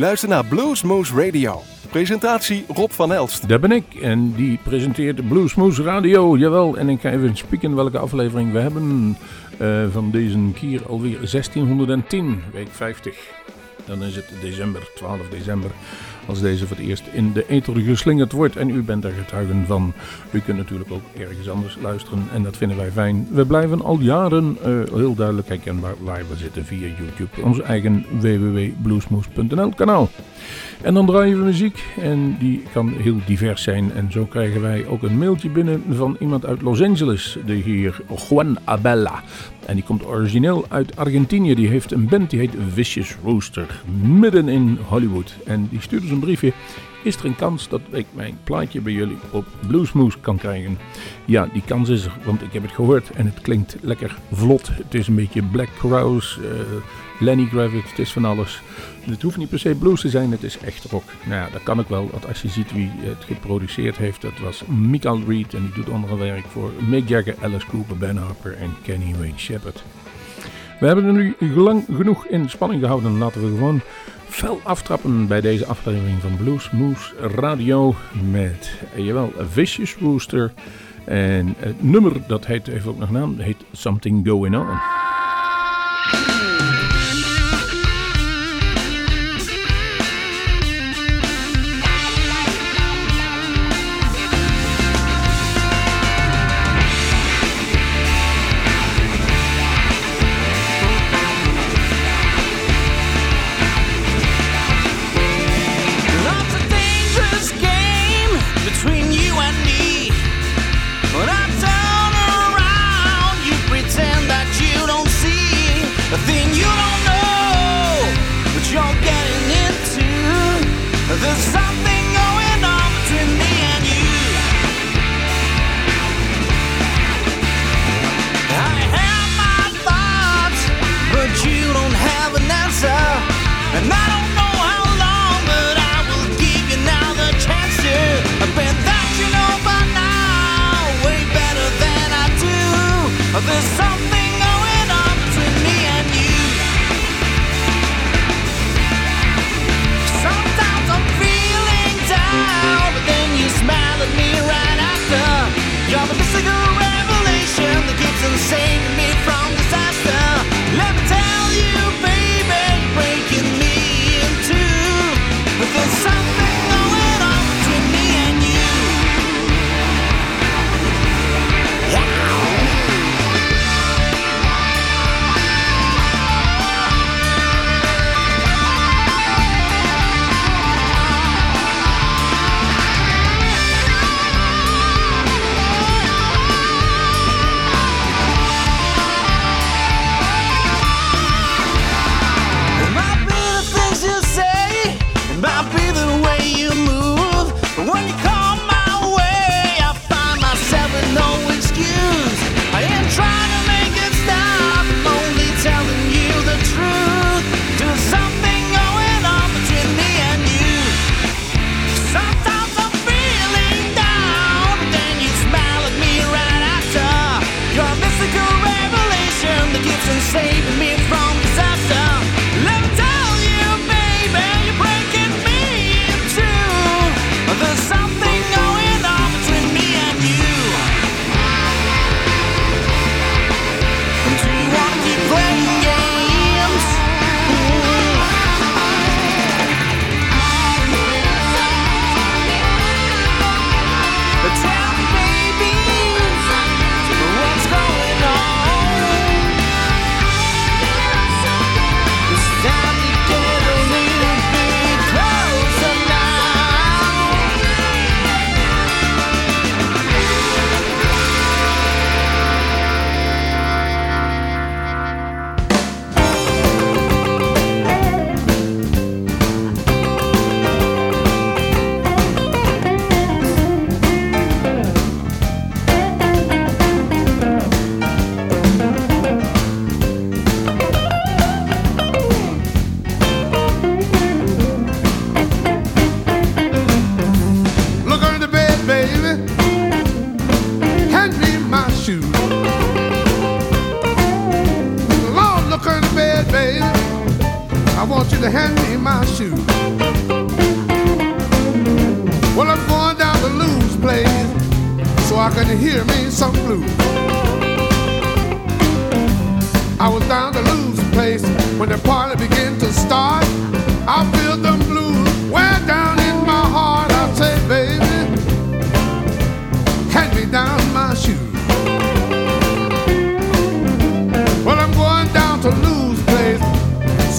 luistert naar Bluesmoose Radio. Presentatie Rob van Elst. Daar ben ik en die presenteert Bluesmoose Radio. Jawel, en ik ga even spieken welke aflevering we hebben uh, van deze keer alweer 1610, week 50. Dan is het december, 12 december als deze voor het eerst in de ether geslingerd wordt. En u bent er getuigen van. U kunt natuurlijk ook ergens anders luisteren en dat vinden wij fijn. We blijven al jaren uh, heel duidelijk herkenbaar waar we zitten via YouTube. Onze eigen www.bluesmoes.nl kanaal. En dan draaien we muziek en die kan heel divers zijn. En zo krijgen wij ook een mailtje binnen van iemand uit Los Angeles, de heer Juan Abella. En die komt origineel uit Argentinië. Die heeft een band die heet Vicious Rooster, midden in Hollywood. En die stuurt ons een briefje. Is er een kans dat ik mijn plaatje bij jullie op Bluesmoose kan krijgen? Ja, die kans is er, want ik heb het gehoord en het klinkt lekker vlot. Het is een beetje Black Crowes, uh, Lenny Kravitz, het is van alles. Het hoeft niet per se blues te zijn, het is echt rock. Nou ja, dat kan ook wel, want als je ziet wie het geproduceerd heeft, dat was Michael Reed en die doet andere werk voor Mick Jagger, Alice Cooper, Ben Harper en Kenny Wayne Shepherd. We hebben er nu lang genoeg in spanning gehouden. Laten we gewoon fel aftrappen bij deze aflevering van Blues Moose Radio met, eh, jawel, Vicious Rooster. En het nummer, dat heet, even ook nog naam, heet Something Going On.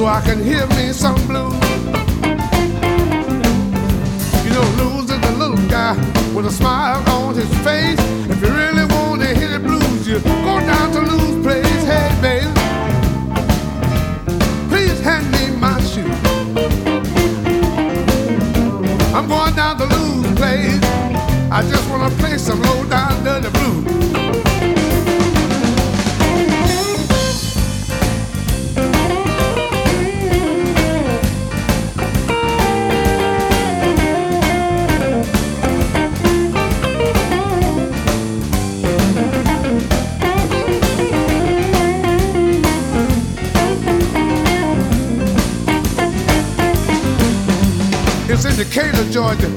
So I can hear me some blues. You know, Lou's is a little guy with a smile on his face. If you really want to hear the blues, you go down to Lou's place. Hey, baby, please hand me my shoe. I'm going down to Lou's place. I just want to play some low down Decatur, Georgia,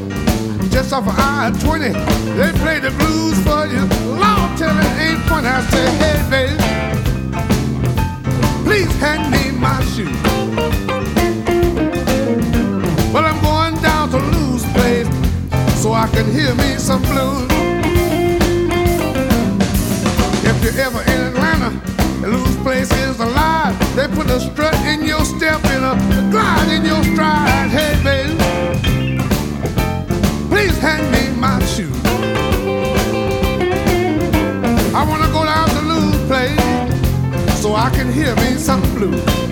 just off of I-20. They play the blues for you. Long till it ain't funny. I say, hey, baby, please hand me my shoe. Well, I'm going down to Lou's place so I can hear me some blues. If you're ever in Atlanta, Lou's place is alive. They put a strut in your step and a glide in your stride. Hey, baby, please hand me my shoe. I wanna go down to Lou's place so I can hear me some blues.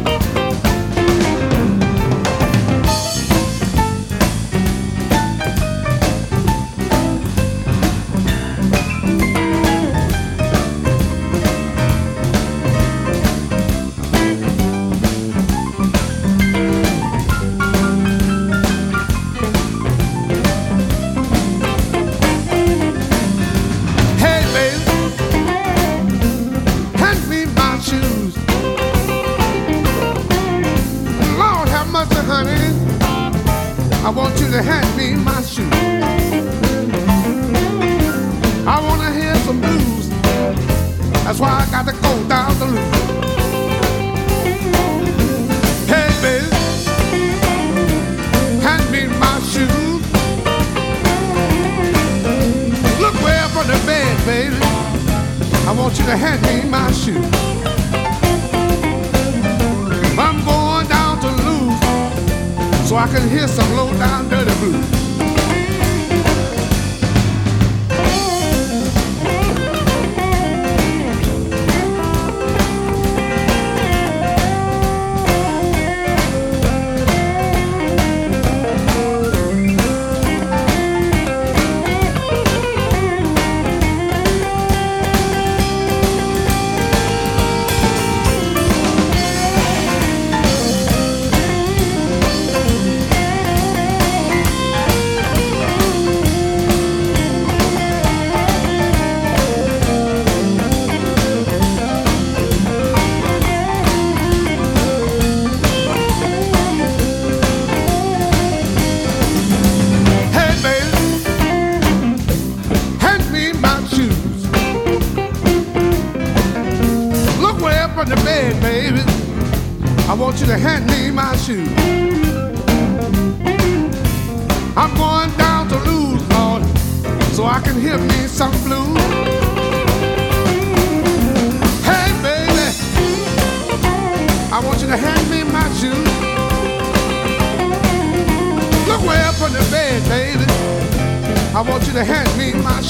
Hand my.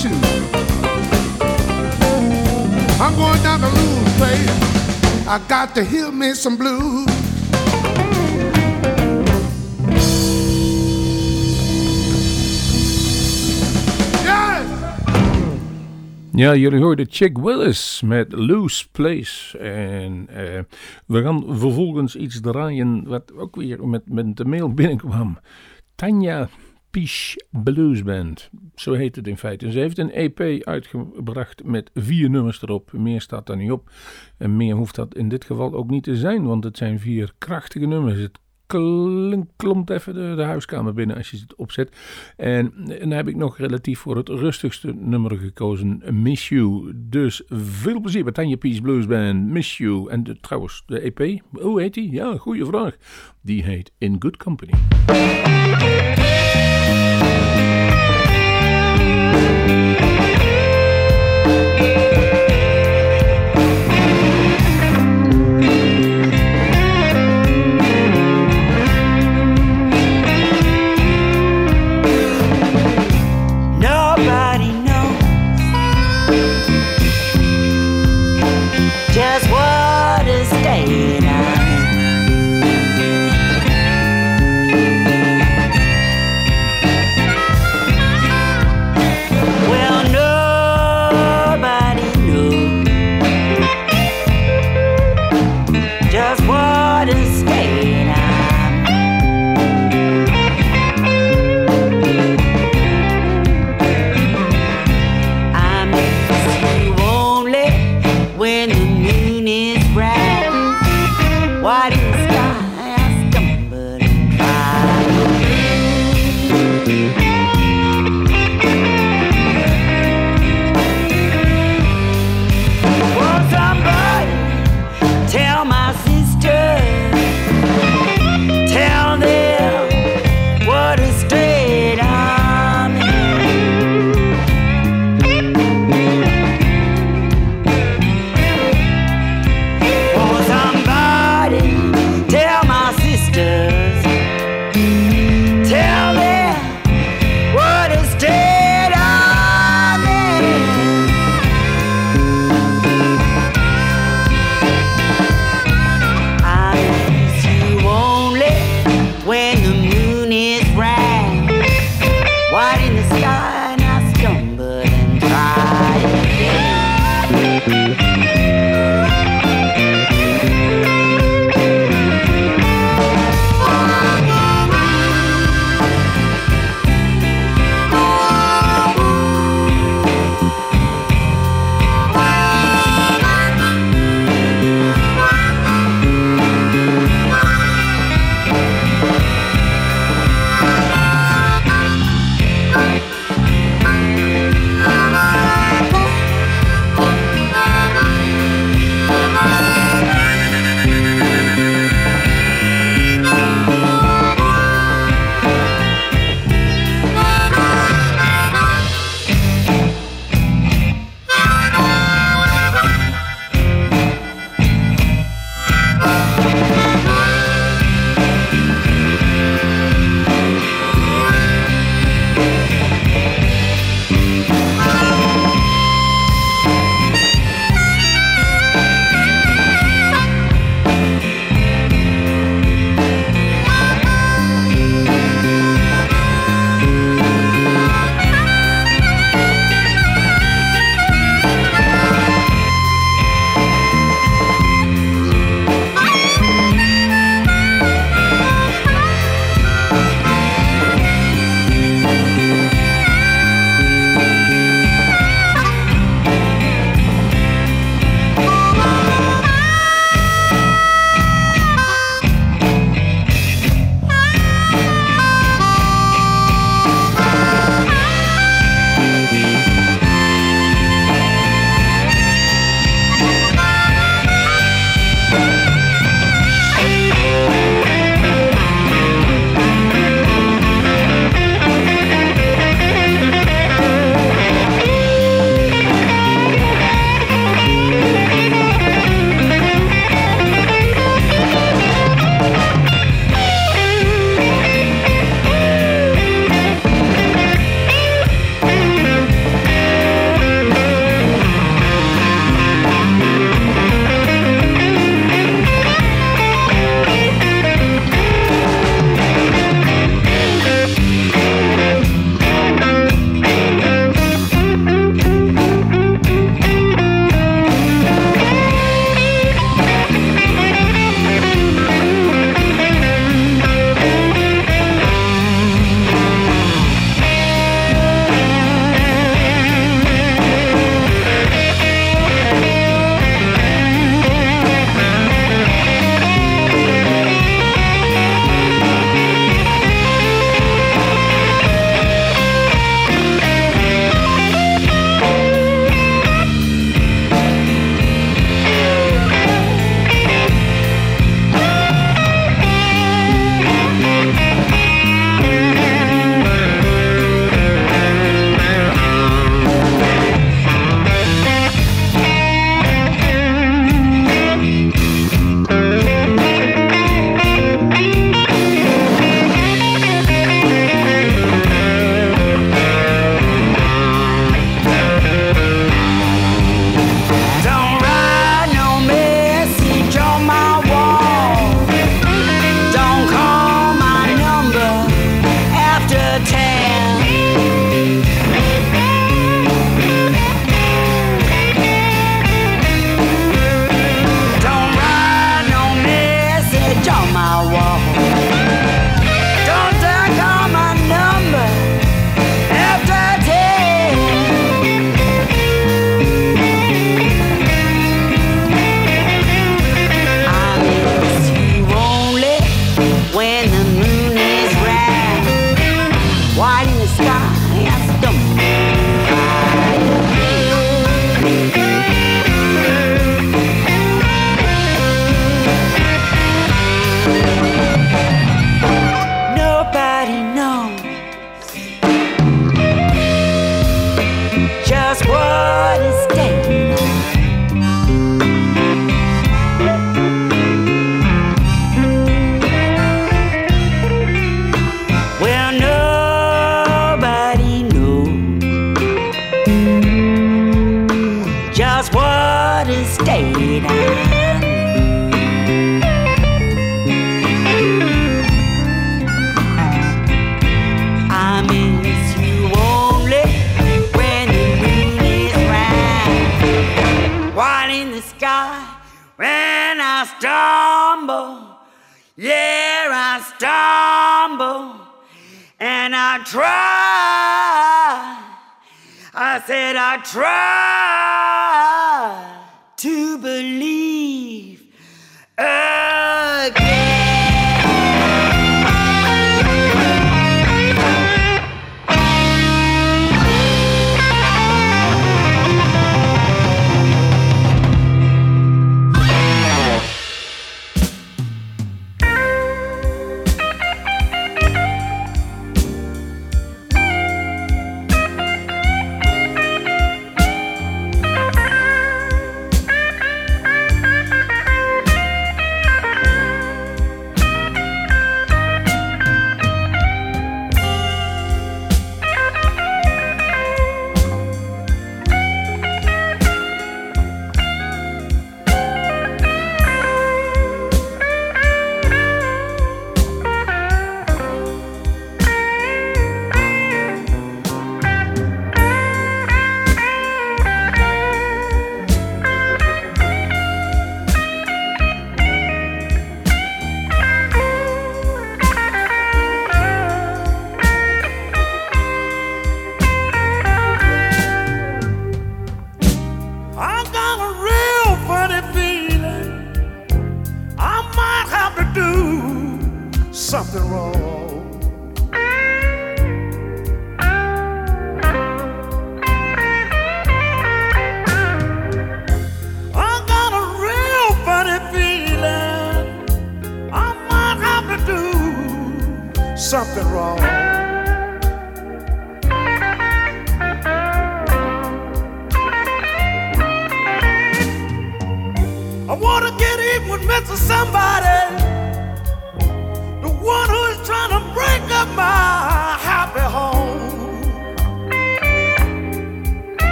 I'm going. I got to hear me some blues. Ja, jullie hoorden Chick Willis met Loose Place. En eh, we gaan vervolgens iets draaien wat ook weer met, met de mail binnenkwam. Tanja Pish Blues Band, zo heet het in feite. Ze heeft een EP uitgebracht met vier nummers erop. Meer staat daar niet op. En meer hoeft dat in dit geval ook niet te zijn, want het zijn vier krachtige nummers. Het klomt even de, de, huiskamer binnen als je het opzet. En, dan heb ik nog relatief voor het rustigste nummer gekozen, Miss You. Dus veel plezier met Tanya Peace Blues Band, Miss You. En de, trouwens, de EP, hoe heet die? Ja, goede vraag. Die heet In Good Company.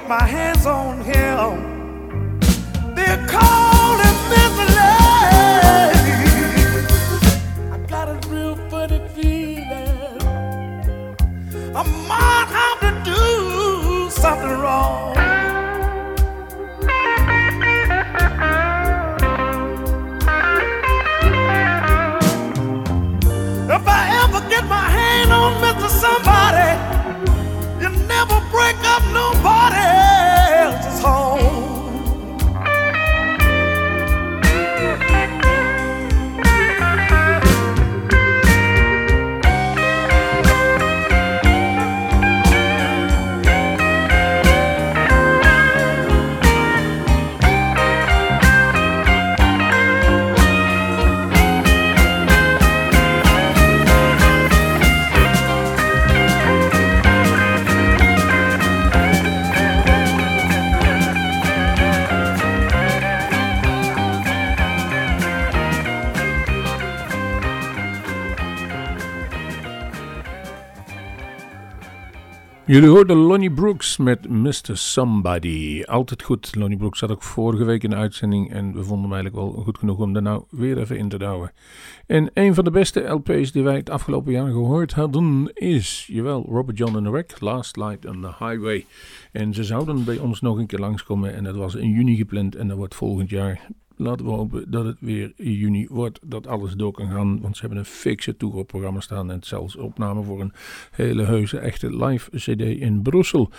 had my hands on him. They're calling this love. I got a real funny feeling. I might have to do something wrong. If I ever get my hand on Mr. Somebody, you never break up no Jullie hoorden Lonnie Brooks met Mr. Somebody. Altijd goed. Lonnie Brooks zat ook vorige week in de uitzending en we vonden hem eigenlijk wel goed genoeg om er nou weer even in te douwen. En een van de beste LP's die wij het afgelopen jaar gehoord hadden is, jawel, Robert John and the Wreck, Last Light on the Highway. En ze zouden bij ons nog een keer langskomen en dat was in juni gepland en dat wordt volgend jaar laten we hopen dat het weer juni wordt, dat alles door kan gaan. Want ze hebben een fikse tourprogramma staan en zelfs opname voor een hele heuse echte live CD in Brussel.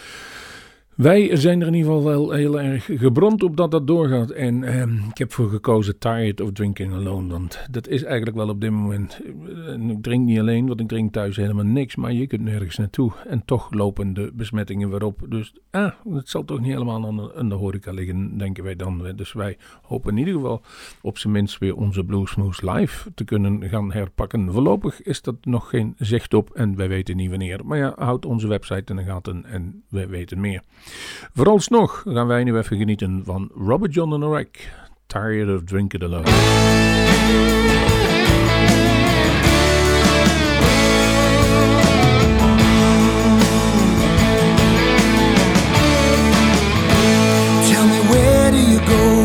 Wij zijn er in ieder geval wel heel erg gebrand op dat dat doorgaat. En ehm, ik heb voor gekozen Tired of Drinking Alone. Want dat is eigenlijk wel op dit moment. En ik drink niet alleen, want ik drink thuis helemaal niks. Maar je kunt nergens naartoe. En toch lopen de besmettingen weer op. Dus ah, het zal toch niet helemaal aan de, aan de horeca liggen, denken wij dan. Dus wij hopen in ieder geval op zijn minst weer onze Bluesmoose live te kunnen gaan herpakken. Voorlopig is dat nog geen zicht op en wij weten niet wanneer. Maar ja, houd onze website in de gaten en wij weten meer. Vooralsnog gaan wij nu even genieten van Robert John Rack, Tired of Drinking Alone. Tell me where do you go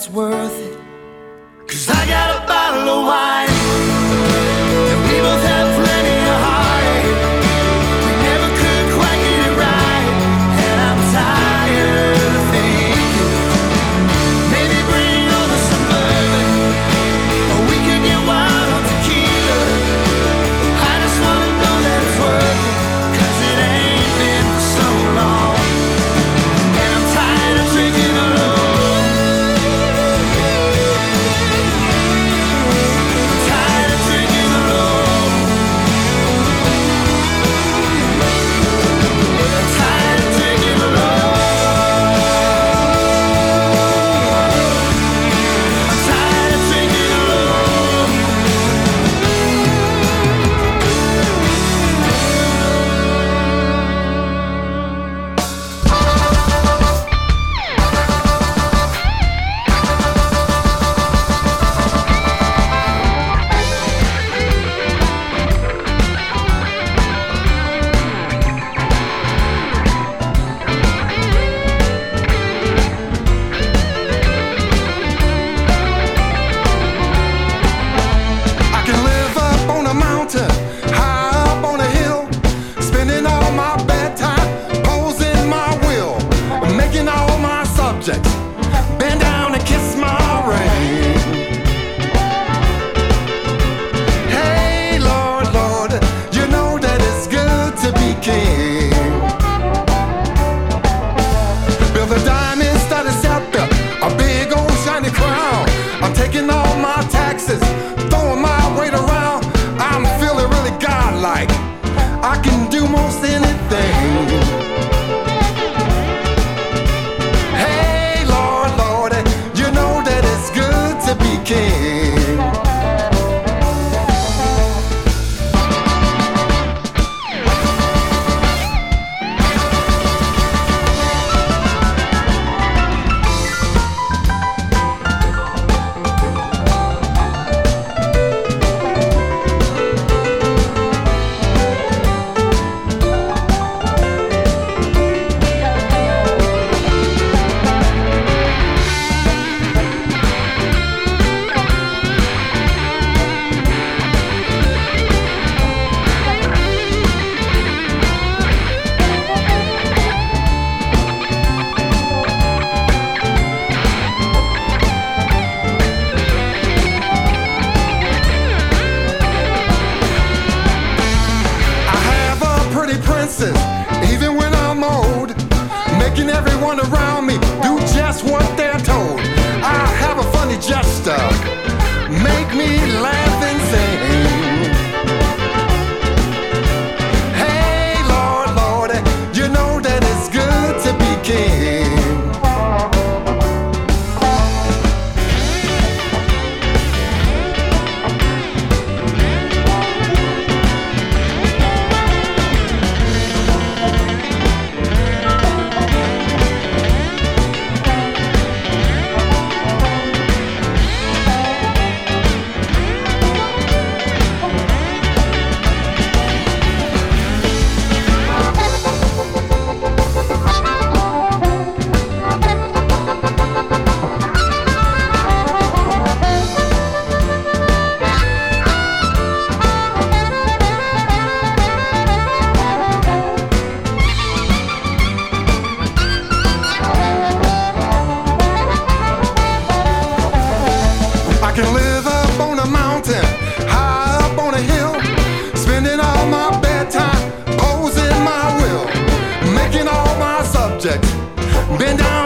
it's worth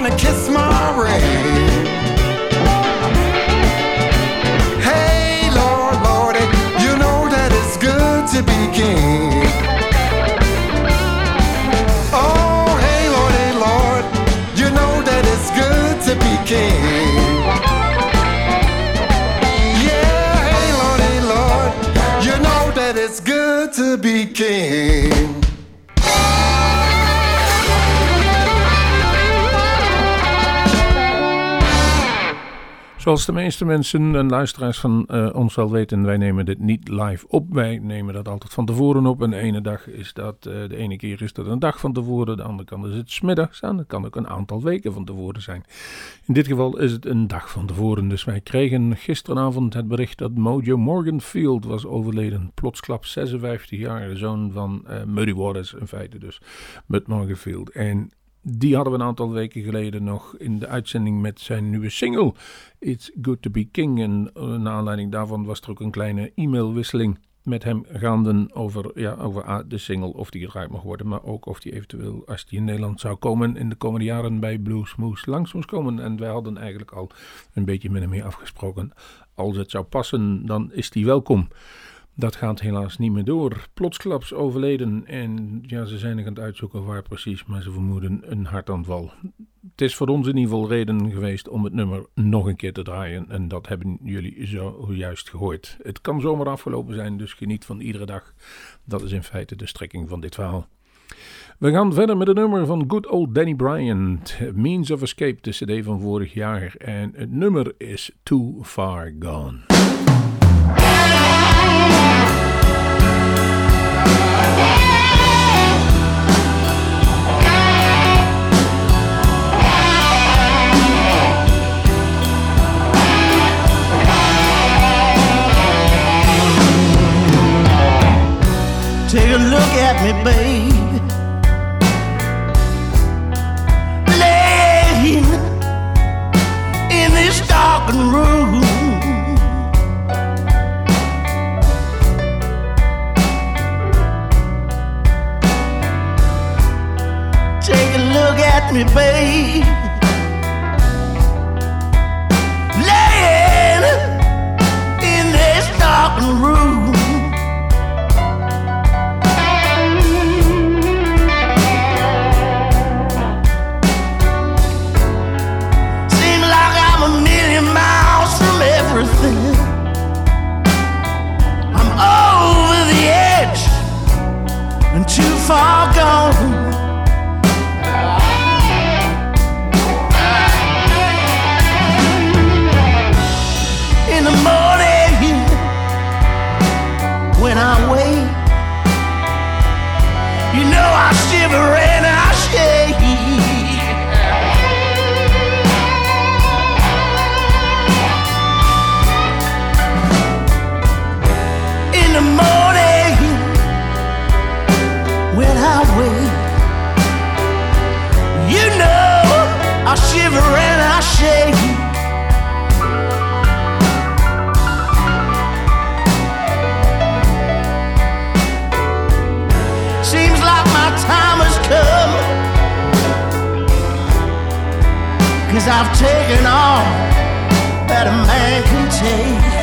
bend down and kiss Zoals de meeste mensen en luisteraars van eh, ons wel weten, wij nemen dit niet live op. Wij nemen dat altijd van tevoren op. En de ene dag is dat, eh, de ene keer is dat een dag van tevoren, de andere kant is het smiddags en dat kan ook een aantal weken van tevoren zijn. In dit geval is het een dag van tevoren. Dus wij kregen gisteravond het bericht dat Mojo Morganfield was overleden. Plotsklap 56 jaar, de zoon van eh, Muddy Waters in feite dus, Mud Morganfield. En die hadden we een aantal weken geleden nog in de uitzending met zijn nieuwe single It's Good to Be King. En uh, naar aanleiding daarvan was er ook een kleine e-mailwisseling met hem gaande over, ja, over ah, de single, of die gedraaid mag worden, maar ook of die eventueel, als die in Nederland zou komen, in de komende jaren bij Blues Moose langs moest komen. En wij hadden eigenlijk al een beetje met hem mee afgesproken. Als het zou passen, dan is die welkom. Dat gaat helaas niet meer door. Plotsklaps overleden en ja, ze zijn nog aan het uitzoeken waar precies, maar ze vermoeden een hartaanval. Het is voor ons in ieder geval reden geweest om het nummer nog een keer te draaien en dat hebben jullie zojuist gehoord. Het kan zomaar afgelopen zijn, dus geniet van iedere dag. Dat is in feite de strekking van dit verhaal. We gaan verder met het nummer van good old Danny Bryant, Means of Escape, de cd van vorig jaar. En het nummer is Too Far Gone. Me, babe. Far gone. In the morning, when I wake, you know I shiver I've taken all that a man can take.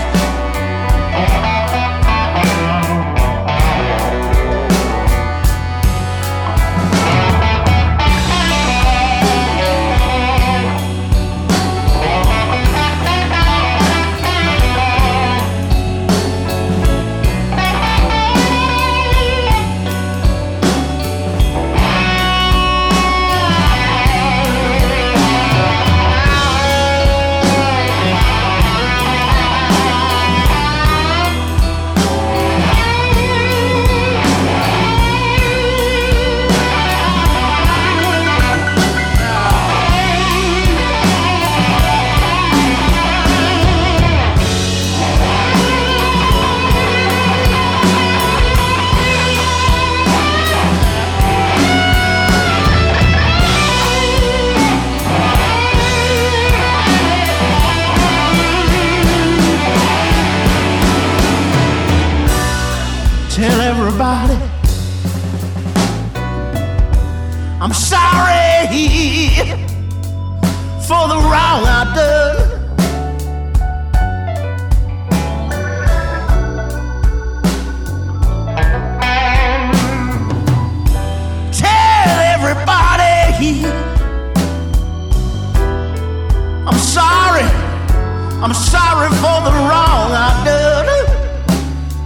Sorry for the wrong I done.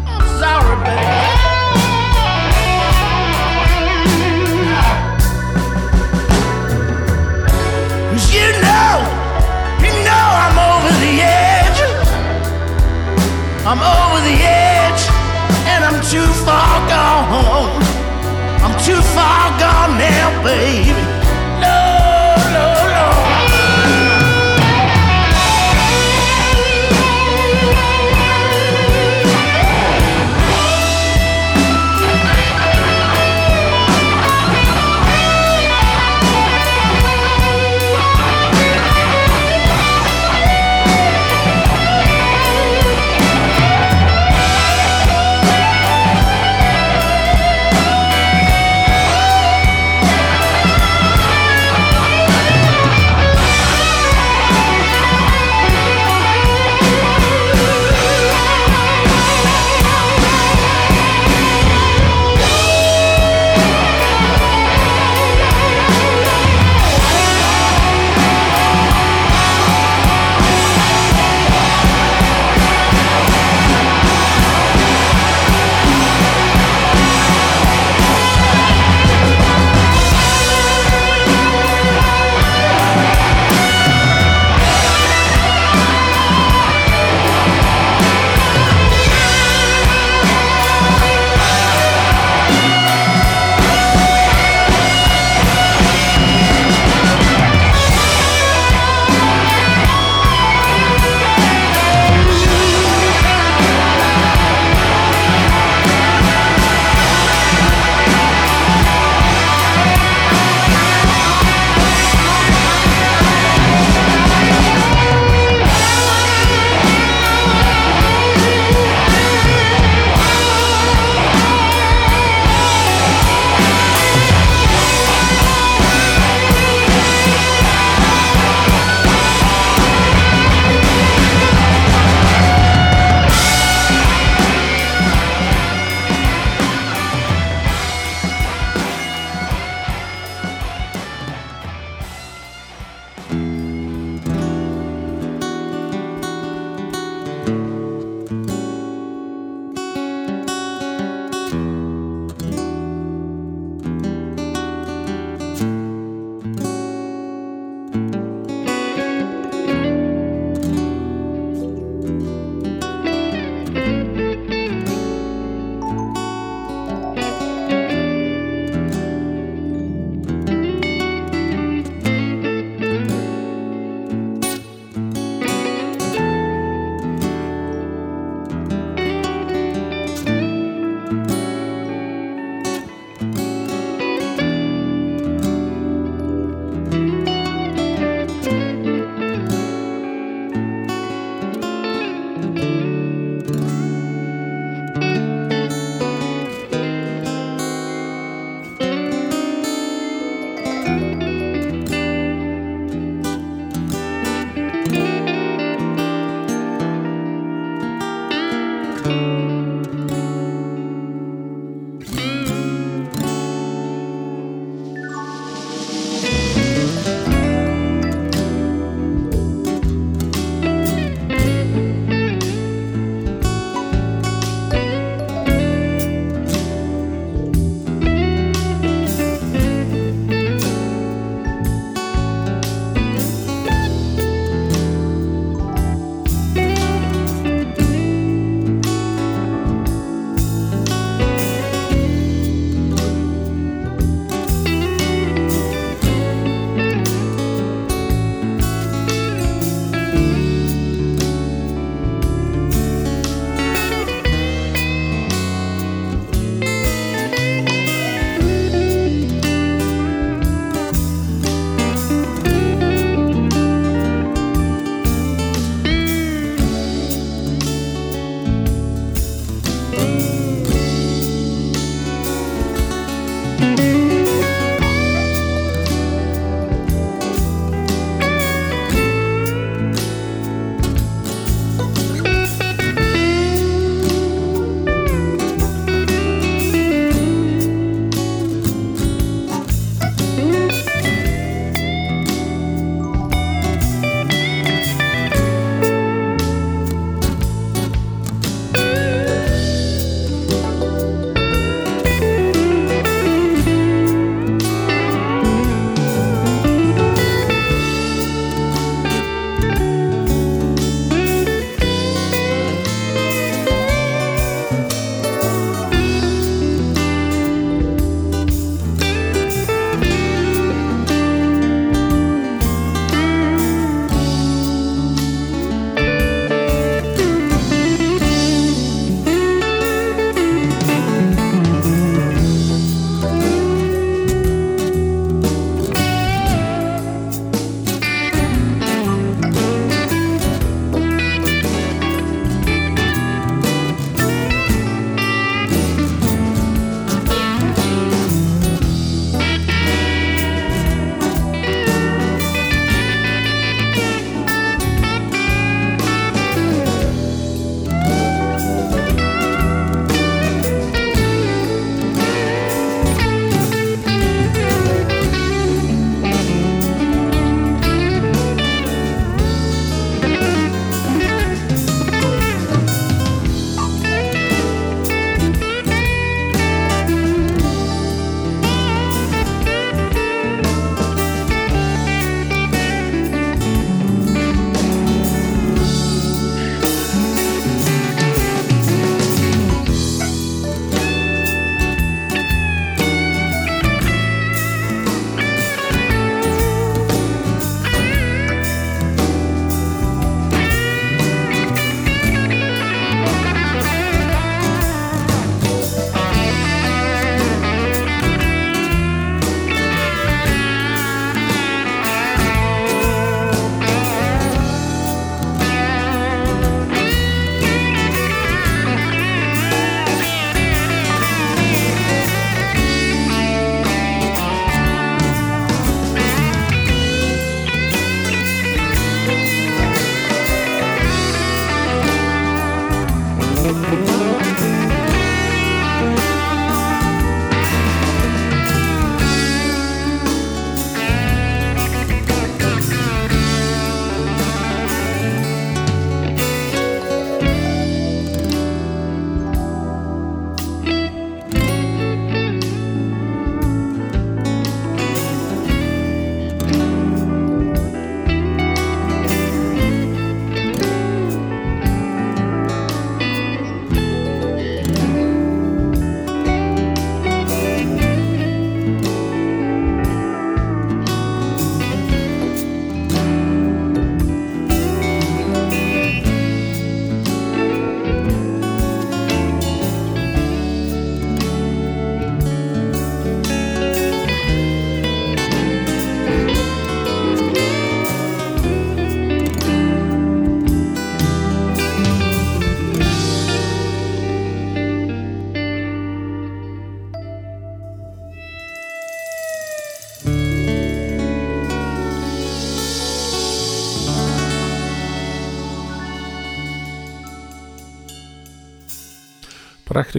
I'm sorry, baby. You know, you know I'm over the edge. I'm over the edge, and I'm too far gone. I'm too far gone now, baby.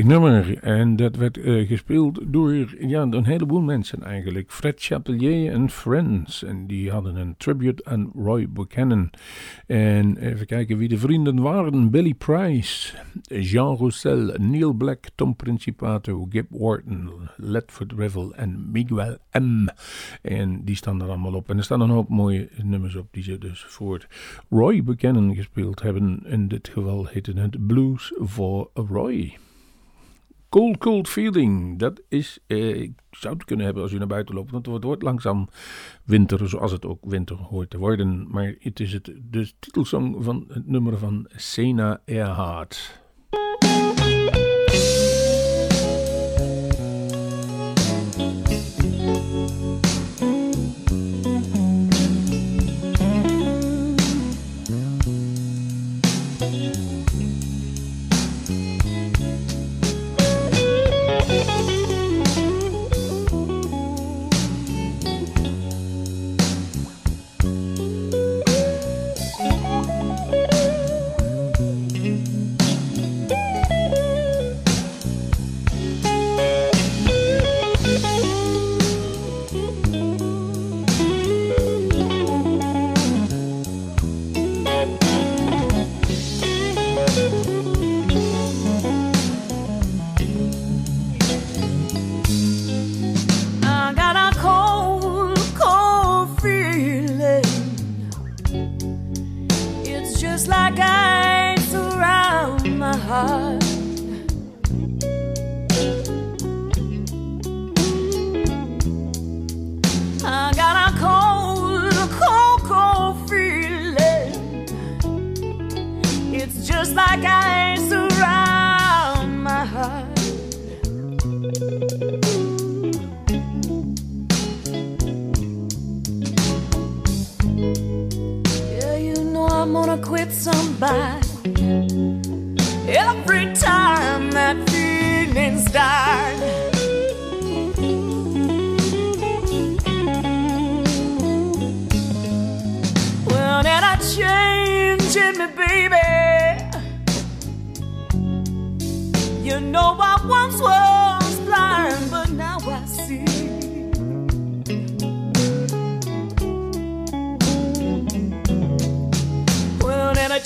Nummer. En dat werd uh, gespeeld door ja, een heleboel mensen eigenlijk. Fred Chapelier en Friends. En die hadden een tribute aan Roy Buchanan. En even kijken wie de vrienden waren. Billy Price, Jean Roussel, Neil Black, Tom Principato, Gib Wharton, Ledford Revel en Miguel M. En die staan er allemaal op. En er staan een hoop mooie nummers op die ze dus voor Roy Buchanan gespeeld hebben. In dit geval heette het Blues for Roy. Cold Cold Feeling, dat is, eh, ik zou het kunnen hebben als u naar buiten loopt, want het wordt langzaam winter, zoals het ook winter hoort te worden. Maar het is het, de titelsong van het nummer van Sena Earhart.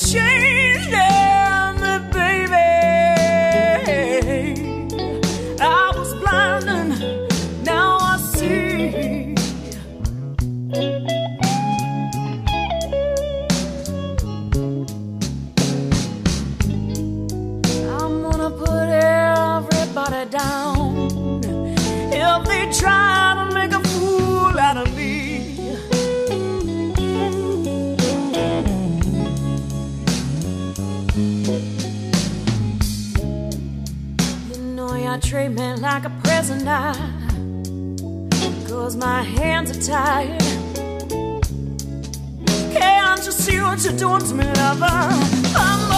change and I Cause my hands are tired. Can't you see what you're doing to me, lover? I'm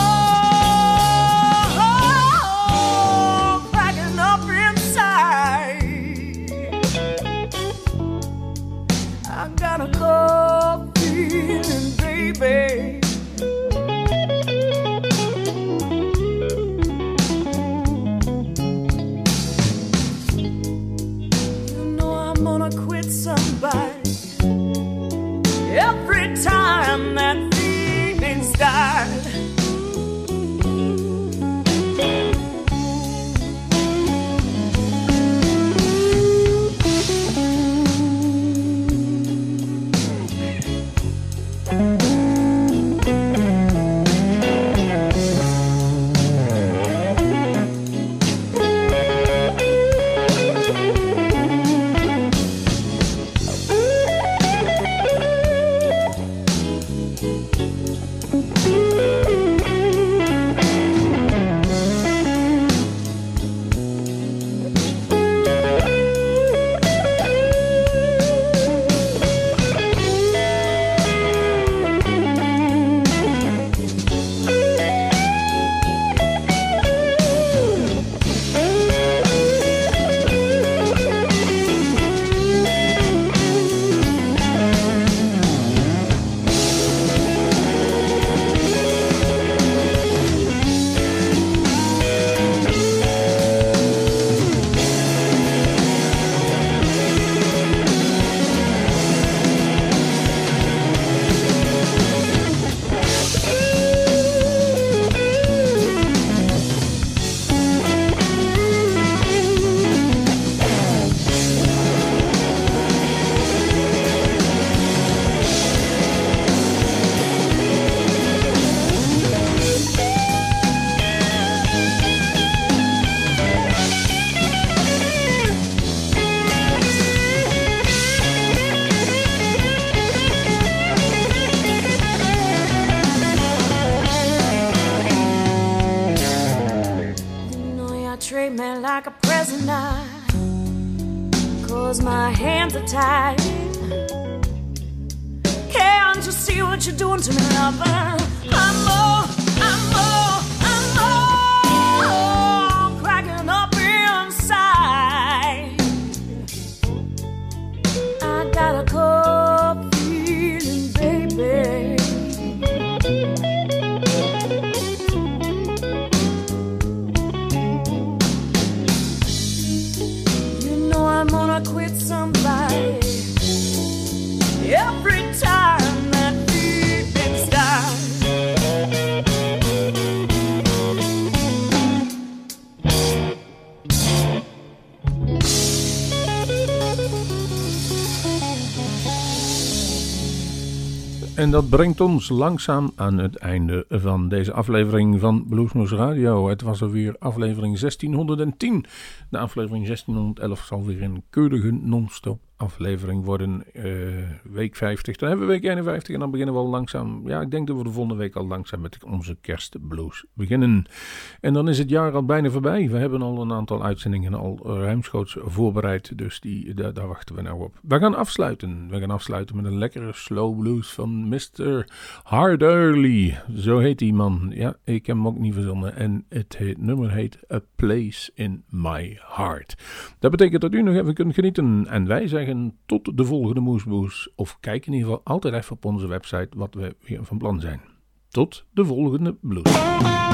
dat brengt ons langzaam aan het einde van deze aflevering van Bluesmoose Radio. Het was alweer aflevering 1610. De aflevering 1611 zal weer een keurige non-stop aflevering worden. eh, week 50. Dan hebben we week 51 en dan beginnen we al langzaam. Ja, ik denk dat we de volgende week al langzaam met onze kerstblues beginnen. En dan is het jaar al bijna voorbij. We hebben al een aantal uitzendingen al ruimschoots voorbereid. Dus die, daar, wachten we nou op. We gaan afsluiten. We gaan afsluiten met een lekkere slow blues van Mr. Harderly. Zo heet die man. Ja, ik heb hem ook niet verzonnen. En het heet, nummer heet A Place in My Heart. Dat betekent dat u nog even kunt genieten. En wij zeggen tot de volgende Moesboes. Of kijk in ieder geval altijd even op onze website wat we weer van plan zijn. Tot de volgende blues.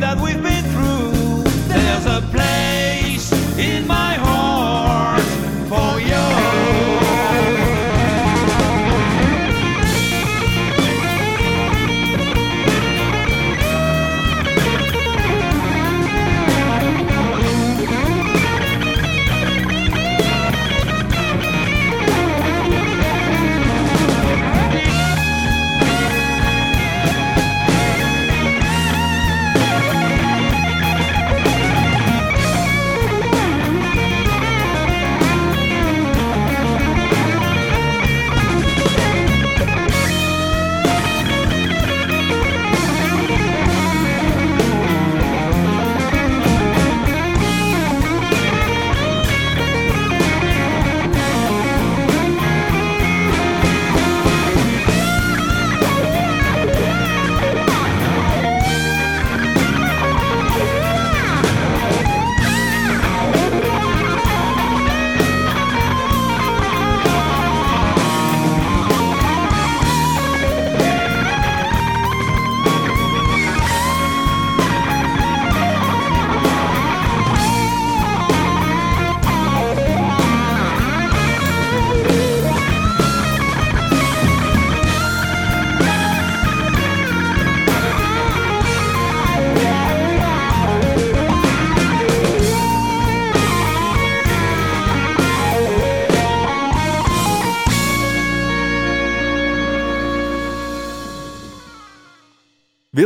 that we've been